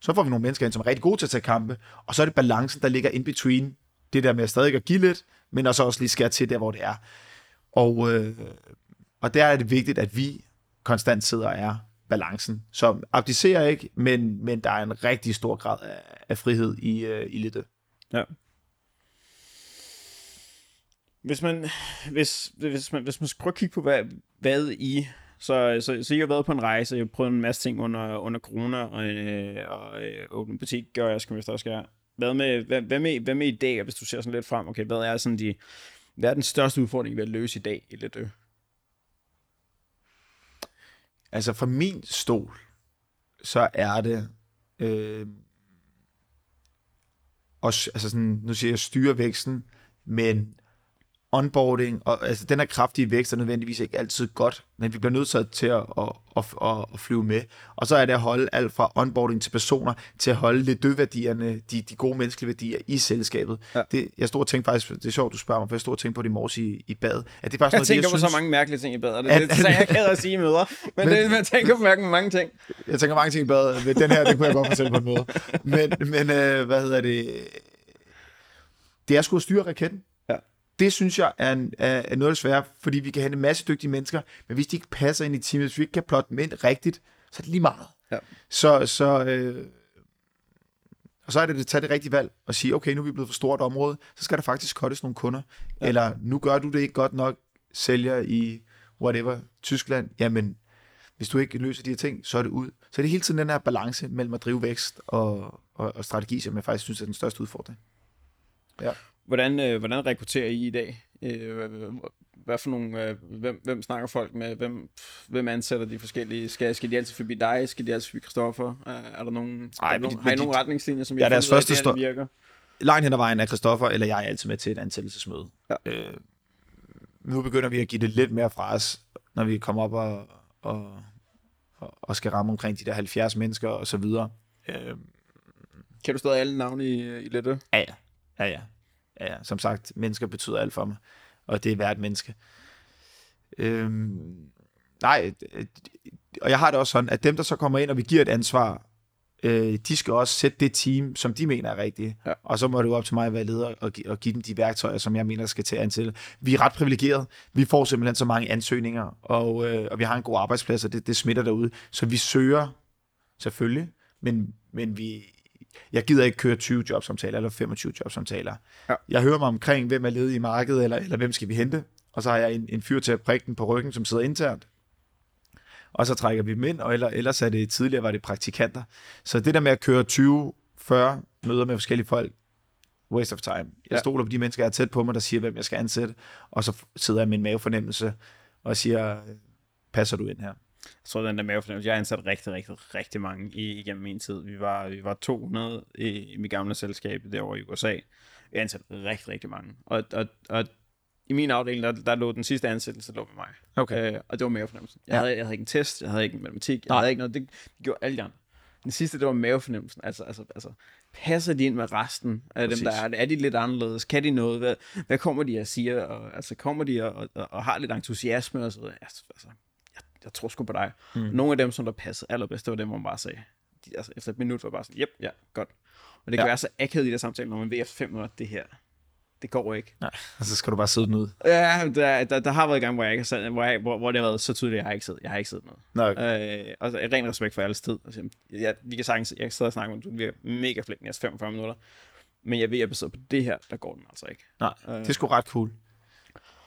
Så får vi nogle mennesker ind, som er rigtig gode til at tage kampe, og så er det balancen, der ligger in between det der med at stadig at give lidt, men også også lige skære til der, hvor det er. Og, øh, og der er det vigtigt, at vi konstant sidder og er balancen. Så abdicerer ikke, men, men der er en rigtig stor grad af, af frihed i, øh, i lidt. Ja. Hvis man, hvis, hvis man, hvis man skal prøve at kigge på, hvad, hvad I... Så, så, så jeg har været på en rejse, jeg har prøvet en masse ting under, under corona, og, øh, og øh, åbne butik gør jeg, skal vi også gøre. Hvad med, hvad, hvad, med, hvad med i dag, hvis du ser sådan lidt frem? Okay, hvad er sådan de... Hvad er den største udfordring ved at løse i dag i lidt? Altså fra min stol, så er det øh, også, altså sådan, nu siger jeg styre væksten, men onboarding, og altså den her kraftige vækst er nødvendigvis ikke altid godt, men vi bliver nødt til at, at, at, at, flyve med. Og så er det at holde alt fra onboarding til personer, til at holde lidt dødværdierne, de, de gode menneskelige værdier i selskabet. Ja. Det, jeg stod og tænkte faktisk, det er sjovt, du spørger mig, for jeg stod og tænkte på det i morges i, i bad. At det er faktisk Jeg noget, tænker det, på jeg så synes, mange mærkelige ting i badet. Det, At- det, det, er jeg ked at sige i møder. Men, Men- det, man tænker på mange, mange ting. Jeg tænker mange ting i bad. Men Den her, det kunne jeg godt fortælle på en måde. Men, men øh, hvad hedder det? Det er sgu at styre raketten. Ja. Det synes jeg er, er, er noget svære, fordi vi kan have en masse dygtige mennesker, men hvis de ikke passer ind i teamet, hvis vi ikke kan plotte dem ind rigtigt, så er det lige meget. Ja. Så, så, øh, og så er det at tage det rigtige valg og sige, okay, nu er vi blevet for stort område, så skal der faktisk cuttes nogle kunder. Ja. Ja. Eller nu gør du det ikke godt nok, sælger i whatever, Tyskland, jamen hvis du ikke løser de her ting, så er det ud. Så det er hele tiden den her balance mellem at drive vækst og, og, og strategi, som jeg faktisk synes er den største udfordring. Hvordan, øh, hvordan rekrutterer I i dag? Øh, hvad for nogle, øh, hvem, hvem snakker folk med? Hvem, hvem ansætter de forskellige? Skal, skal de altid forbi dig? Skal de altid forbi Christoffer? Er, er der nogen, Ej, er der nogen, har I nogle retningslinjer, som I Ja, deres ud af, første det virker? Langt hen ad vejen er Christoffer, eller jeg er altid med til et ansættelsesmøde. Ja. Øh, nu begynder vi at give det lidt mere fra os, når vi kommer op og, og, og, og skal ramme omkring de der 70 mennesker og så videre. Øh, Kan du stadig alle navne i, i Lette? Ja, ja. Ja, ja. Ja. Som sagt, mennesker betyder alt for mig. Og det er hvert menneske. Øhm, nej, og jeg har det også sådan, at dem, der så kommer ind, og vi giver et ansvar, øh, de skal også sætte det team, som de mener er rigtigt. Ja. Og så må det jo op til mig at være leder og, gi- og give dem de værktøjer, som jeg mener skal til at ansætte. Vi er ret privilegerede. Vi får simpelthen så mange ansøgninger, og, øh, og vi har en god arbejdsplads, og det, det smitter derude. Så vi søger selvfølgelig, men, men vi, jeg gider ikke køre 20 jobsamtaler eller 25 jobsamtaler. Ja. Jeg hører mig omkring, hvem er ledig i markedet, eller, eller hvem skal vi hente. Og så har jeg en, en fyr til at prikke den på ryggen, som sidder internt. Og så trækker vi dem ind, og eller, ellers er det tidligere var det praktikanter. Så det der med at køre 20-40 møder med forskellige folk, waste of time. Jeg Ja. stoler på de mennesker, jeg er tæt på mig, der siger, hvem jeg skal ansætte, og så sidder jeg med en mavefornemmelse og siger, passer du ind her? Jeg tror, den der mavefornemmelse. Jeg har ansat rigtig, rigtig, rigtig mange i, igennem min tid. Vi var, vi var 200 i, i mit gamle selskab derovre i USA. Jeg ansat rigtig, rigtig mange. Og, og, og i min afdeling, der, der lå den sidste ansættelse lå med mig. Okay. Øh, og det var mavefornemmelsen. Jeg, Ja. havde, jeg havde ikke en test, jeg havde ikke en matematik, jeg Nej. havde ikke noget. Det, det gjorde alle de andre. Den sidste, det var mavefornemmelsen. Altså, altså, altså passer de ind med resten af Præcis. dem, der er? Er de lidt anderledes? Kan de noget? Hvad, hvad kommer de og siger? Og, altså, kommer de og, og, og har lidt entusiasme og så? Altså, altså, jeg, tror sgu på dig. Mm. Nogle af dem, som der passede allerbedst, det var dem, hvor man bare sagde, de, altså, efter et minut var bare sådan, yep, ja, godt. Og det kan Ja. være så akavet i der samtale, når man ved efter fem minutter, det her, det går ikke. Nej, og så skal du bare sidde den ud. Ja, der, der, der har været gang, hvor, jeg ikke har sat, hvor, jeg, hvor, hvor det har været så tydeligt, at jeg har ikke siddet, jeg har ikke siddet noget. Okay. Øh, og så ren respekt for alles tid. Altså, jeg, vi kan sagtens, jeg kan sidde og snakke med, du bliver mega flink næste 45 minutter. Men jeg ved, at jeg på det her, der går den altså ikke. Nej, det er sgu ret cool.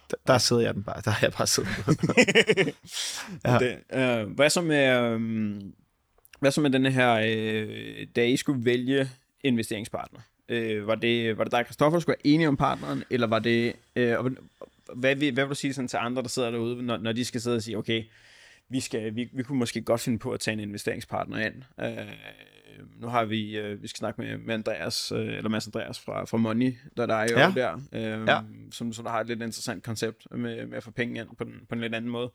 Der, der sidder jeg den bare. Der har jeg bare siddet. Ja. Det, øh, hvad så med, øh, hvad så med den her, øh, da I skulle vælge investeringspartner? Øh, var, det, var det dig, Christoffer, der skulle være enige om partneren, eller var det, øh, hvad, vil, hvad vil du sige sådan til andre, der sidder derude, når, når de skal sidde og sige, okay, vi, skal, vi, vi kunne måske godt finde på at tage en investeringspartner ind. Øh, nu har vi, øh, vi skal snakke med, med Andreas, øh, eller Mads Andreas fra, fra Money, der, der er jo Ja. der, øh, Ja. som, som der har et lidt interessant koncept med, med at få penge ind på, den, på en lidt anden måde.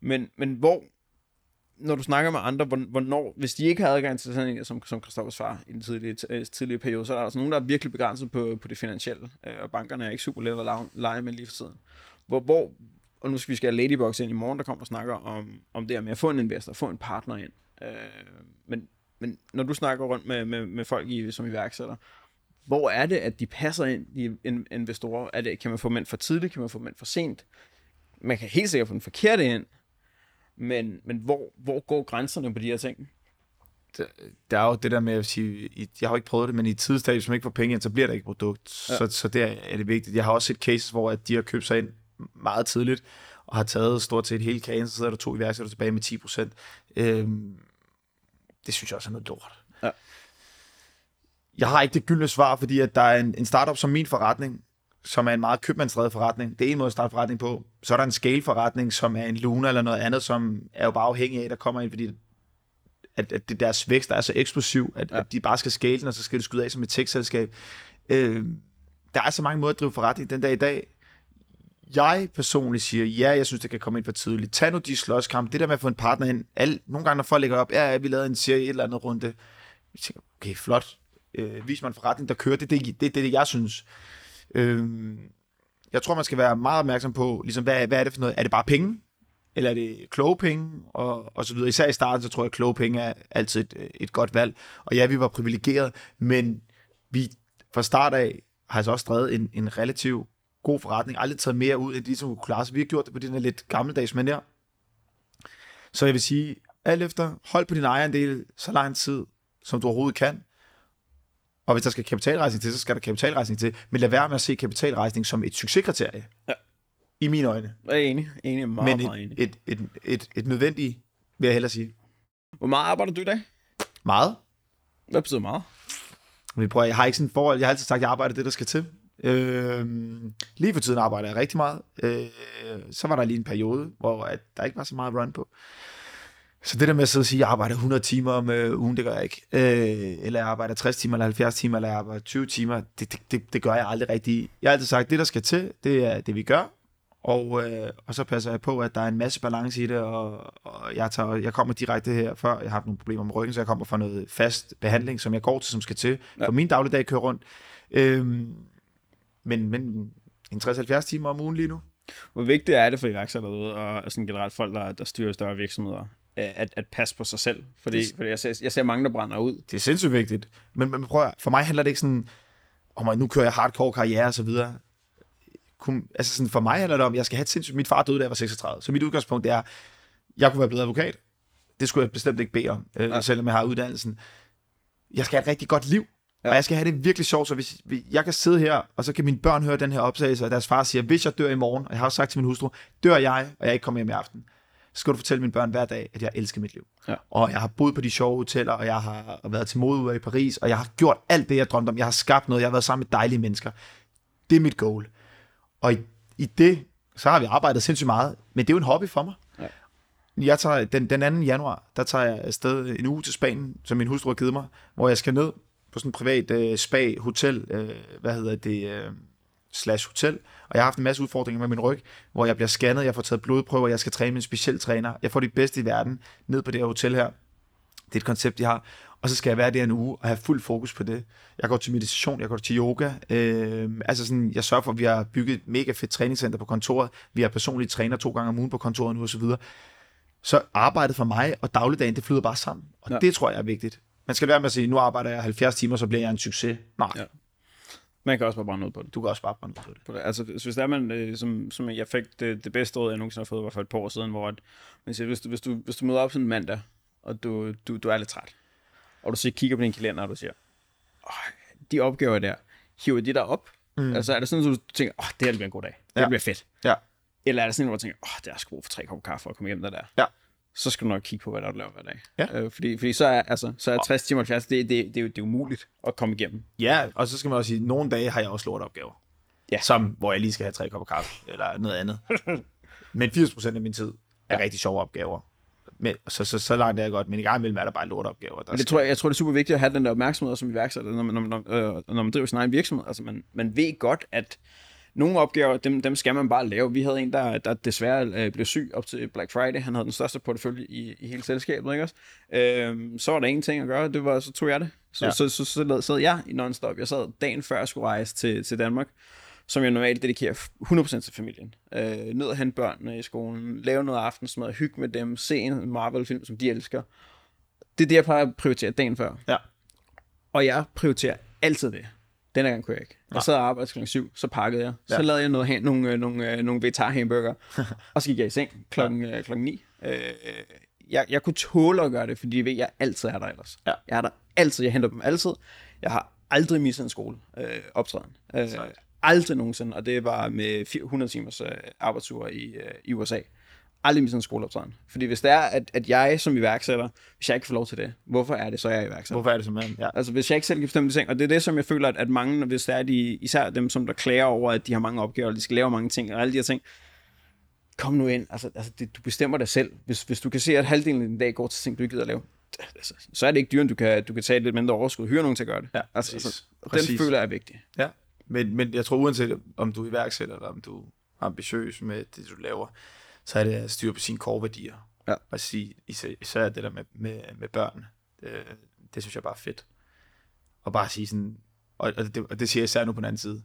Men, men hvor, når du snakker med andre, hvor- hvornår, hvis de ikke har adgang til sådan som, som Christoffers far i den tidlige, øh, tidlige periode, så er der altså nogen, der er virkelig begrænset på, på det finansielle, øh, og bankerne er ikke super let at lege med lige for tiden. Hvor, hvor, og nu skal vi skal have Ladybox ind i morgen, der kommer og snakker om, om det her med at få en investor, få en partner ind. Øh, men, men når du snakker rundt med, med, med folk i, som iværksætter, hvor er det, at de passer ind, in- investorer? Er det, kan man få dem ind for tidligt? Kan man få dem ind for sent? Man kan helt sikkert få den forkerte ind, men, men hvor, hvor går grænserne på de her ting? der er jo det der med at sige, i- jeg har jo ikke prøvet det, men i et tidstadie, hvis man ikke får penge ind, så bliver der ikke produkt. Ja. Ja. Så, så der er det vigtigt. Jeg har også set cases, hvor at de har købt sig ind meget tidligt, og har taget stort set hele kagen, så sidder der to iværksættere tilbage med 10 procent. Øhm, det synes jeg også er noget lort. Ja. Jeg har ikke det gyldne svar, fordi at der er en, en startup som min forretning, som er en meget købmandsdrevet forretning. Det er en måde at starte forretning på. Så er der en scale-forretning, som er en Luna eller noget andet, som er jo bare afhængig af, der kommer ind, fordi at, at det deres vækst er så eksplosiv, at, ja. at de bare skal scale den, og så skal det skyde af som et tech-selskab. Øh, der er så mange måder at drive forretning den dag i dag. Jeg personligt siger, ja, jeg synes, det kan komme ind for tidligt. Tag nu de slåskamp. Det der med at få en partner ind. Alle, nogle gange, når folk lægger op, ja, ja, vi lavede en serie et eller andet runde. Jeg tænker, okay, flot. Øh, vis mig en forretning, der kører. Det er det, det, det, det, jeg synes. Øh, jeg tror, man skal være meget opmærksom på, ligesom, hvad, hvad er det for noget? Er det bare penge? Eller er det kloge penge? Og, og så videre. Især i starten, så tror jeg, at kloge penge er altid et, et godt valg. Og ja, vi var privilegeret, men vi fra start af har altså også drevet en, en relativ god forretning. Aldrig taget mere ud, end de som kunne klare sig. Vi har gjort det på den her lidt gammeldags manier. Så jeg vil sige, alt efter, hold på din ejerandel så lang tid, som du overhovedet kan. Og hvis der skal kapitalrejsning til, så skal der kapitalrejsning til. Men lad være med at se kapitalrejsning som et succeskriterie. Ja. I mine øjne. Jeg er enig. enig meget, Men meget enig. et, et, et, et, et nødvendigt, vil jeg hellere sige. Hvor meget arbejder du i dag? Meget. Hvad betyder meget? Men prøv, at- jeg har ikke sådan et forhold. Jeg har altid sagt, at jeg arbejder det, der skal til. Øh, lige for tiden arbejder jeg rigtig meget. Øh, så var der lige en periode, hvor at der ikke var så meget run på. Så det der med at sidde og sige, at jeg arbejder 100 timer om øh, ugen, det gør jeg ikke. Øh, eller jeg arbejder 60 timer, eller 70 timer, eller jeg arbejder 20 timer. Det, det, det, det gør jeg aldrig rigtig. Jeg har altid sagt, at det, der skal til, det er det, vi gør. Og, øh, og så passer jeg på, at der er en masse balance i det, og, og jeg, tager, jeg kommer direkte her før, jeg har haft nogle problemer med ryggen, så jeg kommer fra noget fast behandling, som jeg går til, som skal til, Ja. for min dagligdag kører rundt. Øhm, men, men en 60-70 timer om ugen lige nu. Hvor vigtigt er det for iværksættere derude, og sådan generelt folk, der, der styrer større virksomheder, at, at passe på sig selv? Fordi, Det- fordi jeg, ser, jeg ser mange, der brænder ud. Det er sindssygt vigtigt. Men, men prøv at, for mig handler det ikke sådan, om at nu kører jeg hardcore karriere og så videre. Kun, altså sådan, for mig handler det om, at jeg skal have sindssygt... Mit far døde, da jeg var 36. Så mit udgangspunkt er, jeg kunne være blevet advokat. Det skulle jeg bestemt ikke bede om, øh, selvom jeg har uddannelsen. Jeg skal have et rigtig godt liv. Ja. Og jeg skal have det virkelig sjovt, så hvis jeg kan sidde her, og så kan mine børn høre den her optagelse, og deres far siger, hvis jeg dør i morgen, og jeg har sagt til min hustru, dør jeg, og jeg ikke kommer hjem i aften, så skal du fortælle mine børn hver dag, at jeg elsker mit liv. Ja. Og jeg har boet på de sjove hoteller, og jeg har været til modeuger i Paris, og jeg har gjort alt det, jeg drømte om. Jeg har skabt noget, jeg har været sammen med dejlige mennesker. Det er mit goal. Og i, i det, så har vi arbejdet sindssygt meget, men det er jo en hobby for mig. Ja. Jeg tager, den, den 2. januar, der tager jeg afsted en uge til Spanien, som min hustru har givet mig, hvor jeg skal ned på sådan en privat øh, spa-hotel, øh, hvad hedder det, øh, slash hotel, og jeg har haft en masse udfordringer med min ryg, hvor jeg bliver scannet, jeg får taget blodprøver, jeg skal træne med en speciel træner, jeg får de bedste i verden ned på det her hotel her. Det er et koncept, de har. Og så skal jeg være der en uge og have fuld fokus på det. Jeg går til meditation, jeg går til yoga. Øh, altså sådan, jeg sørger for, at vi har bygget et mega fedt træningscenter på kontoret. Vi har personlige træner to gange om ugen på kontoret nu og så videre. Så arbejdet for mig og dagligdagen, det flyder bare sammen. Og ja. det tror jeg er vigtigt. Man skal være med at sige, nu arbejder jeg 70 timer, så bliver jeg en succes. Nej, Ja. Man kan også bare brænde ud på det. du kan også bare brænde ud på det. på det. Altså, hvis der er man, øh, som, som jeg fik det, det bedste råd, jeg nogensinde har fået, var for et par år siden, hvor at, man siger, hvis, du, hvis, du, hvis du møder op sådan en mandag, og du, du, du er lidt træt, og du så kigger på din kalender, og du siger, Åh, de opgaver der, hiver de der op? Mm. Altså er det sådan, at du tænker, åh, det her bliver en god dag. Det Ja. bliver fedt. Ja. Eller er det sådan, hvor du tænker, åh, det er sgu for tre kopper kaffe for at komme hjem der der. Ja. Så skal du nok kigge på, hvad der er, du laver hver dag. Ja. Øh, fordi, fordi så er, altså, så er 60 timer 70, det, det, det, er jo, det er umuligt at komme igennem. Ja, og så skal man også sige, at nogle dage har jeg også lorteopgaver. Ja. Som, hvor jeg lige skal have tre kopper kaffe, eller noget andet. Men 80% af min tid er Ja. rigtig sjove opgaver. men, så, så, så langt er det godt, men i gang imellem er der bare lortopgaver. Der Men det tror jeg, jeg tror, det er super vigtigt at have den der opmærksomhed som iværksætter, når man, når, man, når, når man driver sin egen virksomhed. Altså, man, man ved godt, at nogle opgaver, dem, dem skal man bare lave. Vi havde en, der, der desværre øh, blev syg op til Black Friday. Han havde den største portefølje i, i hele selskabet, ikke også? Øhm, så var der en ting at gøre, det var, så tog jeg det. Så, ja. så, så, så, så sad jeg i non-stop. Jeg sad dagen før jeg skulle rejse til, til Danmark, som jeg normalt dedikerer 100% til familien. Øh, ned og hente børnene i skolen, lave noget aftensmad, hygge med dem, se en Marvel-film, som de elsker. Det er det, jeg plejer at prioritere dagen før. Ja. Og jeg prioriterer altid det. Denne gang kunne jeg ikke. Jeg sad og arbejdede kl. 7, så pakkede jeg. Så Ja. lavede jeg noget, hen- nogle, øh, nogle, øh, nogle vegetar hamburger, og så gik jeg i seng klokken, øh, klokken 9. Øh, jeg, jeg kunne tåle at gøre det, fordi jeg ved, jeg altid er der ellers. Ja. Jeg er der altid, jeg henter dem altid. Jeg har aldrig misset en skole øh, optræden. Øh, aldrig nogensinde, og det var med 400 timers øh, arbejdsture i, øh, i USA. Aldrig misset en skoleoptræden. Fordi hvis det er, at, at jeg som iværksætter, hvis jeg ikke får lov til det, hvorfor er det så, jeg er iværksætter? Hvorfor er det så man? Ja. Altså, hvis jeg ikke selv kan bestemme de ting, og det er det, som jeg føler, at, at mange, hvis det er de, især dem, som der klager over, at de har mange opgaver, og de skal lave mange ting, og alle de her ting, kom nu ind, altså, altså det, du bestemmer dig selv. Hvis, hvis du kan se, at halvdelen af din dag går til ting, du ikke gider at lave, altså, så er det ikke dyrt, du kan, du kan tage lidt mindre overskud, hyre nogen til at gøre det. Ja, altså, præcis. altså, den Præcis. føler jeg er vigtig. Ja, men, men jeg tror uanset om du er iværksætter, eller om du er ambitiøs med det, du laver, så er det at styre på sine core-værdier. Ja. Og sige, især, især det der med, med, med børn, det, det synes jeg bare er fedt. Og bare sige sådan, og, og, det, og det siger jeg især nu på den anden side,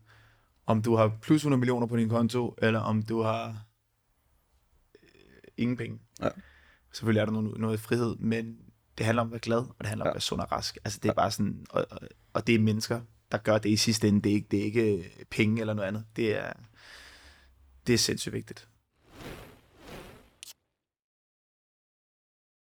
om du har plus 100 millioner på din konto, eller om du har øh, ingen penge. Ja. Selvfølgelig er der noget, noget frihed, men det handler om at være glad, og det handler om Ja. at være sund og rask. Altså det er bare sådan, og, og, og det er mennesker, der gør det i sidste ende. Det er ikke, det er ikke penge eller noget andet. Det er, det er sindssygt vigtigt.